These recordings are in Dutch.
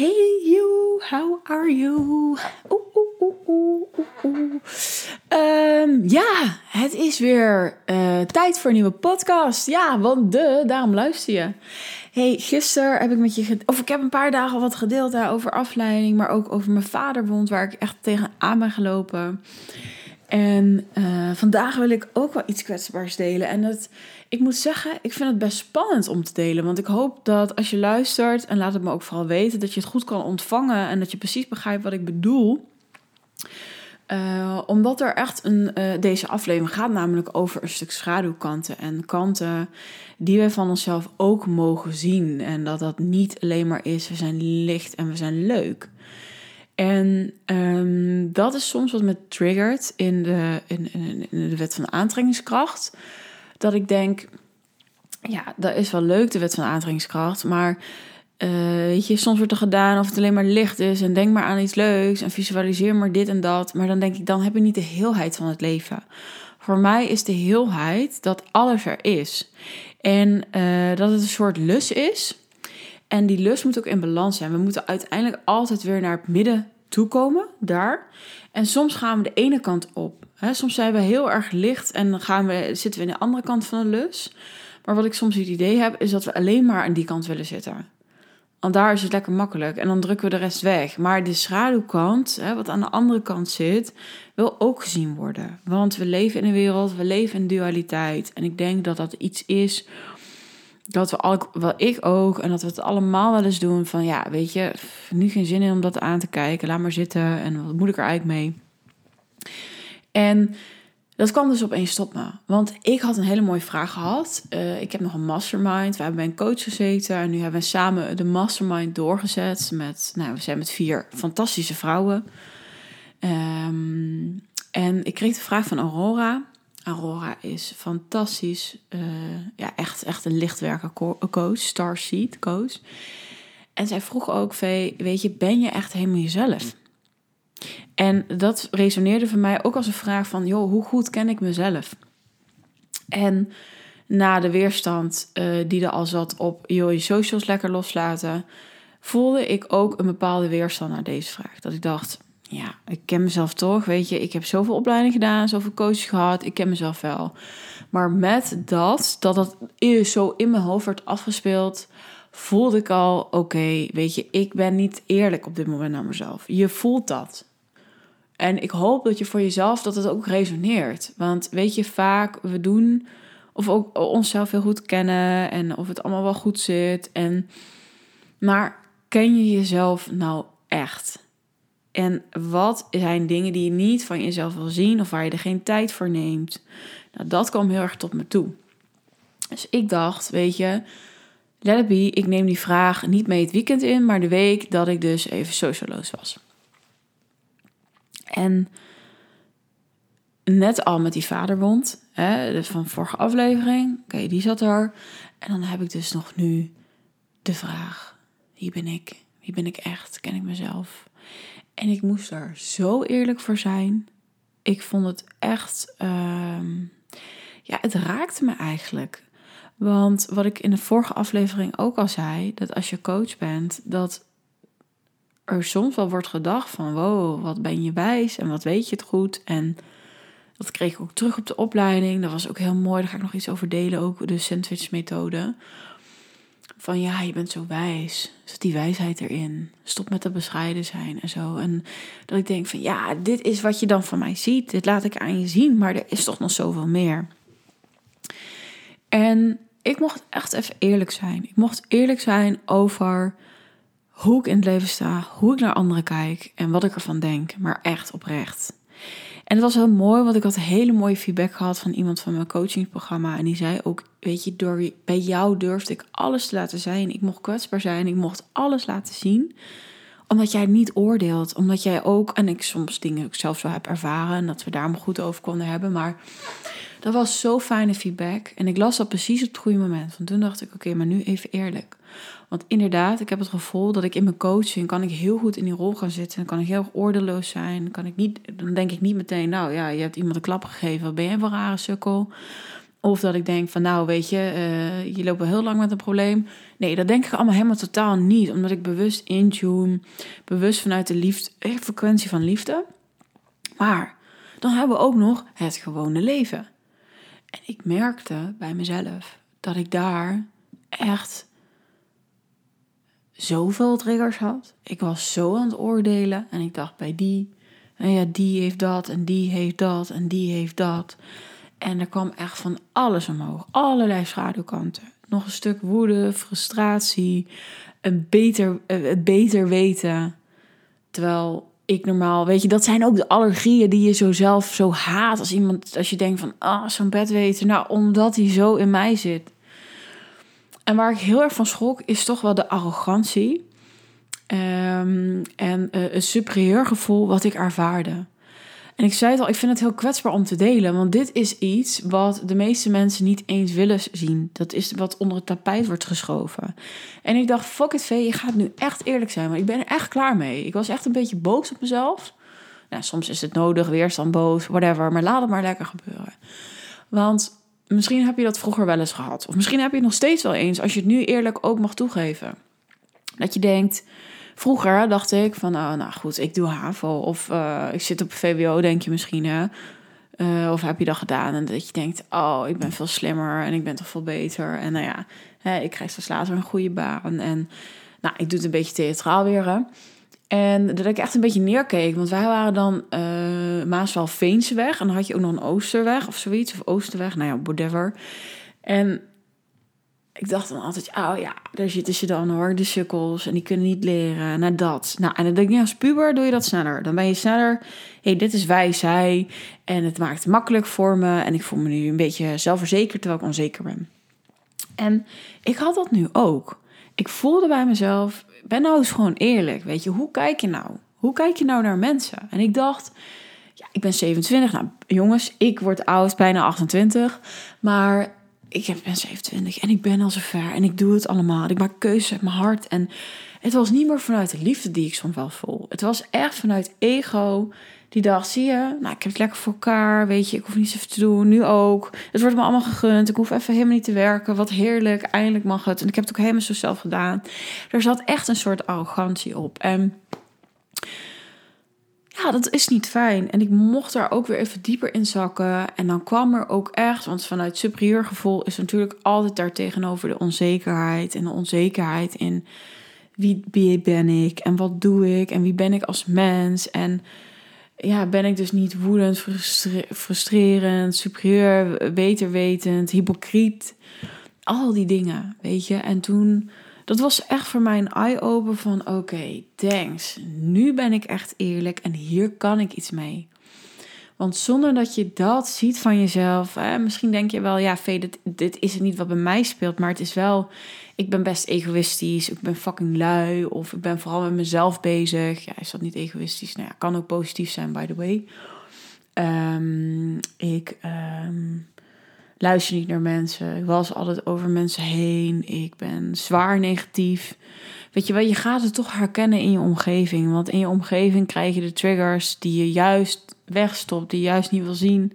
Hey you, how are you? Oeh, oeh, oeh, oeh, oeh. Ehm, ja, het is weer eh, tijd voor een nieuwe podcast. Ja, want de, daarom luister je. Hey, gisteren heb ik met je, of ik heb een paar dagen al wat gedeeld hè, over afleiding, maar ook over mijn vaderwond, waar ik echt tegenaan ben gelopen. En eh, vandaag wil ik ook wel iets kwetsbaars delen. En dat, ik moet zeggen, ik vind het best spannend om te delen. Want ik hoop dat als je luistert, en laat het me ook vooral weten, dat je het goed kan ontvangen en dat je precies begrijpt wat ik bedoel. Eh, omdat er echt een. eh, deze aflevering gaat namelijk over een stuk schaduwkanten. En kanten die wij van onszelf ook mogen zien. En dat dat niet alleen maar is, we zijn licht en we zijn leuk. En ehm, dat is soms wat me triggert in de, in, in, de wet van aantrekkingskracht. Dat ik denk, ja, dat is wel leuk, de wet van aantrekkingskracht. Maar eh, weet je, soms wordt er gedaan of het alleen maar licht is. En denk maar aan iets leuks en visualiseer maar dit en dat. Maar dan denk ik, dan heb je niet de heelheid van het leven. Voor mij is de heelheid dat alles er is. En eh, dat het een soort lus is. En die lust moet ook in balans zijn. We moeten uiteindelijk altijd weer naar het midden toe komen, daar. En soms gaan we de ene kant op. Hè? Soms zijn we heel erg licht en dan gaan we, zitten we in de andere kant van de lus. Maar wat ik soms het idee heb, is dat we alleen maar aan die kant willen zitten. Want daar is het lekker makkelijk en dan drukken we de rest weg. Maar de schaduwkant, hè, wat aan de andere kant zit, wil ook gezien worden. Want we leven in een wereld, we leven in dualiteit. En ik denk dat dat iets is dat we wel ik ook, en dat we het allemaal wel eens doen van ja, weet je, nu geen zin in om dat aan te kijken, laat maar zitten en wat moet ik er eigenlijk mee? En dat kwam dus opeens tot me, want ik had een hele mooie vraag gehad. Uh, ik heb nog een mastermind, we hebben bij een coach gezeten en nu hebben we samen de mastermind doorgezet met, nou, we zijn met vier fantastische vrouwen. Um, en ik kreeg de vraag van Aurora. Aurora is fantastisch. Uh, ja, echt, echt een lichtwerker coach, starseed coach. En zij vroeg ook, Vee, weet je, ben je echt helemaal jezelf? En dat resoneerde voor mij ook als een vraag van, joh, hoe goed ken ik mezelf? En na de weerstand uh, die er al zat op, joh, je socials lekker loslaten, voelde ik ook een bepaalde weerstand naar deze vraag. Dat ik dacht, ja, ik ken mezelf toch, weet je. Ik heb zoveel opleiding gedaan, zoveel coaches gehad. Ik ken mezelf wel. Maar met dat, dat dat zo in mijn hoofd werd afgespeeld, voelde ik al, oké, weet je, ik ben niet eerlijk op dit moment naar mezelf. Je voelt dat. En ik hoop dat je voor jezelf, dat het ook resoneert. Want weet je, vaak, we doen, of ook onszelf heel goed kennen en of het allemaal wel goed zit. En, maar ken je jezelf nou echt? En wat zijn dingen die je niet van jezelf wil zien of waar je er geen tijd voor neemt? Nou, dat kwam heel erg tot me toe. Dus ik dacht, weet je, let it be, ik neem die vraag niet mee het weekend in, maar de week dat ik dus even socialoos was. En net al met die vaderwond, hè, van vorige aflevering, oké, die zat er. En dan heb ik dus nog nu de vraag, wie ben ik? Wie ben ik echt? Ken ik mezelf? En ik moest daar zo eerlijk voor zijn. Ik vond het echt. Uh, ja, het raakte me eigenlijk. Want wat ik in de vorige aflevering ook al zei: dat als je coach bent, dat er soms wel wordt gedacht van: wow, wat ben je wijs en wat weet je het goed. En dat kreeg ik ook terug op de opleiding. Dat was ook heel mooi. Daar ga ik nog iets over delen, ook de sandwich-methode van ja, je bent zo wijs. Zet die wijsheid erin. Stop met dat bescheiden zijn en zo. En dat ik denk van ja, dit is wat je dan van mij ziet. Dit laat ik aan je zien, maar er is toch nog zoveel meer. En ik mocht echt even eerlijk zijn. Ik mocht eerlijk zijn over hoe ik in het leven sta, hoe ik naar anderen kijk en wat ik ervan denk. Maar echt oprecht. En het was heel mooi, want ik had hele mooie feedback gehad van iemand van mijn coachingprogramma. En die zei ook, weet je, door, bij jou durfde ik alles te laten zijn. Ik mocht kwetsbaar zijn, ik mocht alles laten zien. Omdat jij niet oordeelt, omdat jij ook, en ik soms dingen ook zelf zo heb ervaren. En dat we daar maar goed over konden hebben. Maar dat was zo fijne feedback. En ik las dat precies op het goede moment. Want toen dacht ik, oké, maar nu even eerlijk. Want inderdaad, ik heb het gevoel dat ik in mijn coaching kan ik heel goed in die rol gaan zitten. Dan kan ik heel erg oordeloos zijn. Kan ik niet, dan denk ik niet meteen, nou ja, je hebt iemand een klap gegeven. Wat ben jij voor rare sukkel? Of dat ik denk van nou weet je, uh, je loopt wel heel lang met een probleem. Nee, dat denk ik allemaal helemaal totaal niet. Omdat ik bewust intune, bewust vanuit de liefde, eh, frequentie van liefde. Maar dan hebben we ook nog het gewone leven. En ik merkte bij mezelf dat ik daar echt zoveel triggers had. Ik was zo aan het oordelen en ik dacht bij die, en ja, die heeft dat en die heeft dat en die heeft dat. En er kwam echt van alles omhoog, allerlei schaduwkanten. Nog een stuk woede, frustratie, een beter, het beter weten. Terwijl ik normaal, weet je, dat zijn ook de allergieën die je zo zelf zo haat. Als iemand, als je denkt van, ah, zo'n bedweter. Nou, omdat hij zo in mij zit. En waar ik heel erg van schrok, is toch wel de arrogantie. Um, en een superieur gevoel wat ik ervaarde. En ik zei het al, ik vind het heel kwetsbaar om te delen. Want dit is iets wat de meeste mensen niet eens willen zien. Dat is wat onder het tapijt wordt geschoven. En ik dacht, fuck it, Vee, je gaat nu echt eerlijk zijn. Maar ik ben er echt klaar mee. Ik was echt een beetje boos op mezelf. Nou, soms is het nodig, weerstand, boos, whatever. Maar laat het maar lekker gebeuren. Want misschien heb je dat vroeger wel eens gehad. Of misschien heb je het nog steeds wel eens, als je het nu eerlijk ook mag toegeven. Dat je denkt, vroeger dacht ik van, oh, nou goed, ik doe HAVO. Of uh, ik zit op VWO, denk je misschien, hè. Uh, of heb je dat gedaan? En dat je denkt, oh, ik ben veel slimmer en ik ben toch veel beter. En nou ja, hè, ik krijg straks later een goede baan. En nou, ik doe het een beetje theatraal weer, hè. En dat ik echt een beetje neerkeek. Want wij waren dan uh, Maasval-Veenseweg. En dan had je ook nog een Oosterweg of zoiets. Of Oosterweg, nou ja, whatever. En ik dacht dan altijd, oh ja, daar zitten ze dan hoor, de sukkels. En die kunnen niet leren. Nou, dat. Nou, en dan denk ik, als puber doe je dat sneller. Dan ben je sneller, hey, dit is wijsheid. En het maakt het makkelijk voor me. En ik voel me nu een beetje zelfverzekerd terwijl ik onzeker ben. En ik had dat nu ook. Ik voelde bij mezelf, ben nou eens gewoon eerlijk. Weet je, hoe kijk je nou? Hoe kijk je nou naar mensen? En ik dacht, ja, ik ben 27. Nou, jongens, ik word oud, bijna 28. Maar ik ben 27 en ik ben al zover en ik doe het allemaal. Ik maak keuzes met mijn hart. En het was niet meer vanuit de liefde die ik soms wel voel. Het was echt vanuit ego. Die dacht, zie je, nou, ik heb het lekker voor elkaar. Weet je, ik hoef niets even te doen. Nu ook. Het wordt me allemaal gegund. Ik hoef even helemaal niet te werken. Wat heerlijk. Eindelijk mag het. En ik heb het ook helemaal zo zelf gedaan. Er zat echt een soort arrogantie op. En ja, dat is niet fijn. En ik mocht daar ook weer even dieper in zakken. En dan kwam er ook echt, want vanuit superieur gevoel is natuurlijk altijd daar tegenover de onzekerheid. En de onzekerheid in wie ben ik en wat doe ik en wie ben ik als mens. En ja, ben ik dus niet woedend, frustrerend, superieur, beter wetend, hypocriet. Al die dingen, weet je. En toen dat was echt voor mij een eye-open van oké, thanks. Nu ben ik echt eerlijk en hier kan ik iets mee. Want zonder dat je dat ziet van jezelf, hè, misschien denk je wel, ja, Vee, dit, dit is het niet wat bij mij speelt, maar het is wel, ik ben best egoïstisch, ik ben fucking lui, of ik ben vooral met mezelf bezig. Ja, is dat niet egoïstisch? Nou ja, kan ook positief zijn, by the way. Um, ik um, luister niet naar mensen. Ik was altijd over mensen heen. Ik ben zwaar negatief. Weet je wel, je gaat het toch herkennen in je omgeving. Want in je omgeving krijg je de triggers die je juist wegstopt, die je juist niet wil zien,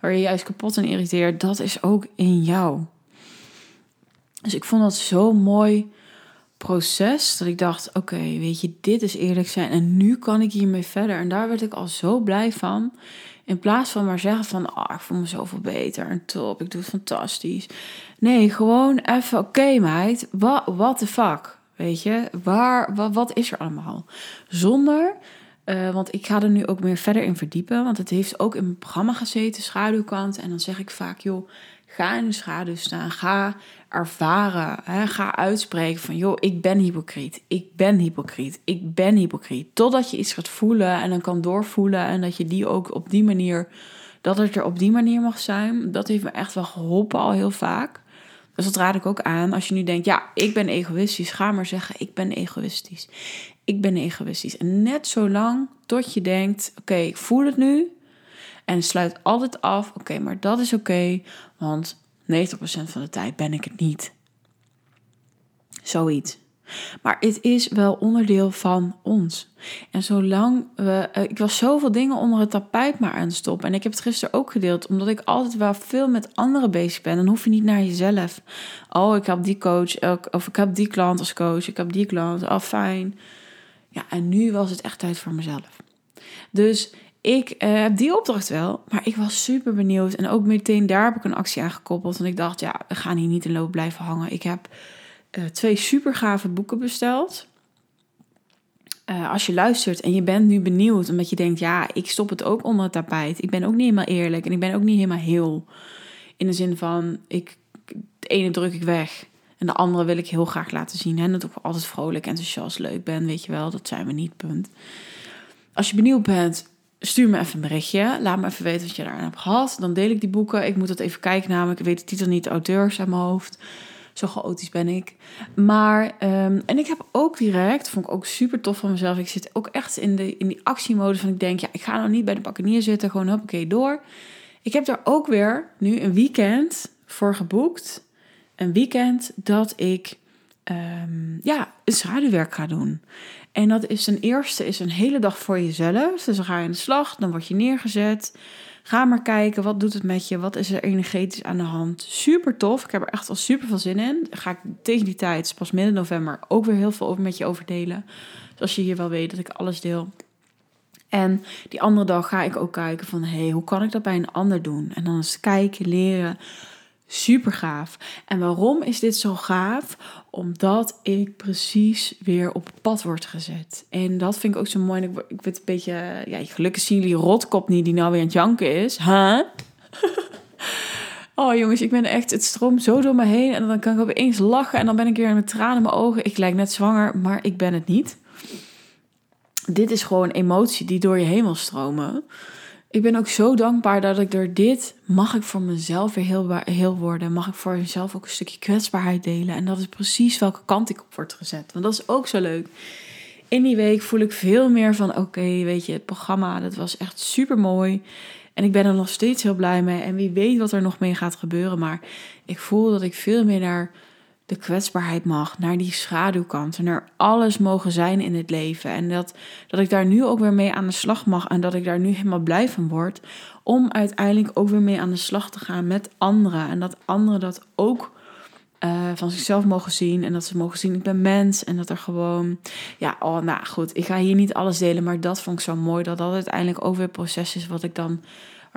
waar je juist kapot en irriteert. Dat is ook in jou. Dus ik vond dat zo'n mooi proces dat ik dacht: oké, weet je, dit is eerlijk zijn en nu kan ik hiermee verder. En daar werd ik al zo blij van. In plaats van maar zeggen van, ah, ik voel me zoveel beter en top, ik doe het fantastisch. Nee, gewoon even, oké okay, meid, what the fuck? Weet je, waar, wat, wat is er allemaal? Zonder, uh, want ik ga er nu ook meer verder in verdiepen, want het heeft ook in mijn programma gezeten, schaduwkant. En dan zeg ik vaak, joh, ga in de schaduw staan, ga ervaren. Hè? Ga uitspreken van, joh, ik ben hypocriet. Ik ben hypocriet. Ik ben hypocriet. Totdat je iets gaat voelen en dan kan doorvoelen. En dat je die ook op die manier, dat het er op die manier mag zijn. Dat heeft me echt wel geholpen al heel vaak. Dus dat raad ik ook aan. Als je nu denkt, ja, ik ben egoïstisch. Ga maar zeggen, ik ben egoïstisch. Ik ben egoïstisch. En net zo lang tot je denkt, oké, ik voel het nu. En sluit altijd af, oké, maar dat is oké. want 90% van de tijd ben ik het niet. Zoiets. Maar het is wel onderdeel van ons. En zolang we. eh, ik was zoveel dingen onder het tapijt maar aan het stoppen. En ik heb het gisteren ook gedeeld, omdat ik altijd wel veel met anderen bezig ben. Dan hoef je niet naar jezelf. Oh, ik heb die coach, of ik heb die klant als coach, ik heb die klant. Oh, fijn. Ja, en nu was het echt tijd voor mezelf. Dus ik eh, heb die opdracht wel, maar ik was super benieuwd. En ook meteen daar heb ik een actie aan gekoppeld. Want ik dacht, ja, we gaan hier niet in loop blijven hangen. Ik heb eh, twee super gave boeken besteld. Eh, als je luistert en je bent nu benieuwd, omdat je denkt, ja, ik stop het ook onder het tapijt. Ik ben ook niet helemaal eerlijk en ik ben ook niet helemaal heel. In de zin van, ik, het ene druk ik weg en de andere wil ik heel graag laten zien. En dat ik altijd vrolijk, enthousiast, leuk ben, weet je wel. Dat zijn we niet, punt. Als je benieuwd bent, stuur me even een berichtje. Laat me even weten wat je daar aan hebt gehad. Dan deel ik die boeken. Ik moet dat even kijken namelijk. Ik weet de titel niet, de auteurs uit mijn hoofd. Zo chaotisch ben ik. Maar, ehm, en ik heb ook direct, vond ik ook super tof van mezelf. Ik zit ook echt in, de, in die actiemodus van ik denk, ja, ik ga nou niet bij de pakkenier zitten. Gewoon hoppakee door. Ik heb daar ook weer nu een weekend voor geboekt. Een weekend dat ik ehm, ja, een schaduwwerk ga doen. En dat is ten eerste is een hele dag voor jezelf. Dus dan ga je aan de slag, dan word je neergezet. Ga maar kijken, wat doet het met je? Wat is er energetisch aan de hand? Super tof. Ik heb er echt al super veel zin in. Ga ik tegen die tijd, pas midden november, ook weer heel veel over met je over delen. Zoals je hier wel weet dat ik alles deel. En die andere dag ga ik ook kijken van, hé, hey, hoe kan ik dat bij een ander doen? En dan eens kijken, leren. Super gaaf. En waarom is dit zo gaaf? Omdat ik precies weer op pad word gezet. En dat vind ik ook zo mooi. Ik, ik word een beetje... Ja, gelukkig zien jullie rotkop niet die nou weer aan het janken is. Huh? oh jongens, ik ben echt... Het stroomt zo door me heen. En dan kan ik opeens lachen. En dan ben ik weer met tranen in mijn ogen. Ik lijk net zwanger, maar ik ben het niet. Dit is gewoon emotie die door je heen wil stromen. Ik ben ook zo dankbaar dat ik door dit mag ik voor mezelf weer heel, worden. Mag ik voor mezelf ook een stukje kwetsbaarheid delen. En dat is precies welke kant ik op word gezet. Want dat is ook zo leuk. In die week voel ik veel meer van: oké, weet je, het programma, dat was echt super mooi. En ik ben er nog steeds heel blij mee. En wie weet wat er nog mee gaat gebeuren. Maar ik voel dat ik veel meer naar de kwetsbaarheid mag, naar die schaduwkant, en naar alles mogen zijn in het leven. En dat, dat ik daar nu ook weer mee aan de slag mag en dat ik daar nu helemaal blij van word, om uiteindelijk ook weer mee aan de slag te gaan met anderen. En dat anderen dat ook eh, van zichzelf mogen zien en dat ze mogen zien, ik ben mens en dat er gewoon, ja, oh, nou goed, ik ga hier niet alles delen, maar dat vond ik zo mooi, dat dat uiteindelijk ook weer proces is wat ik dan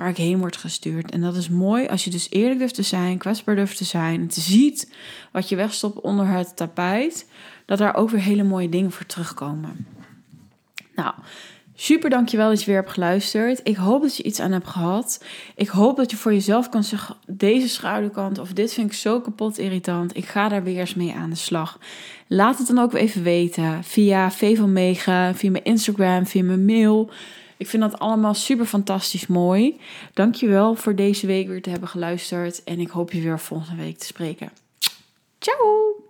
waar ik heen word gestuurd. En dat is mooi als je dus eerlijk durft te zijn, kwetsbaar durft te zijn. Het ziet wat je wegstopt onder het tapijt. Dat daar ook weer hele mooie dingen voor terugkomen. Nou, super dankjewel dat je weer hebt geluisterd. Ik hoop dat je iets aan hebt gehad. Ik hoop dat je voor jezelf kan zeggen, deze schaduwkant of dit vind ik zo kapot irritant. Ik ga daar weer eens mee aan de slag. Laat het dan ook even weten via V van Mega, via mijn Instagram, via mijn mail. Ik vind dat allemaal super fantastisch mooi. Dankjewel voor deze week weer te hebben geluisterd. En ik hoop je weer volgende week te spreken. Ciao!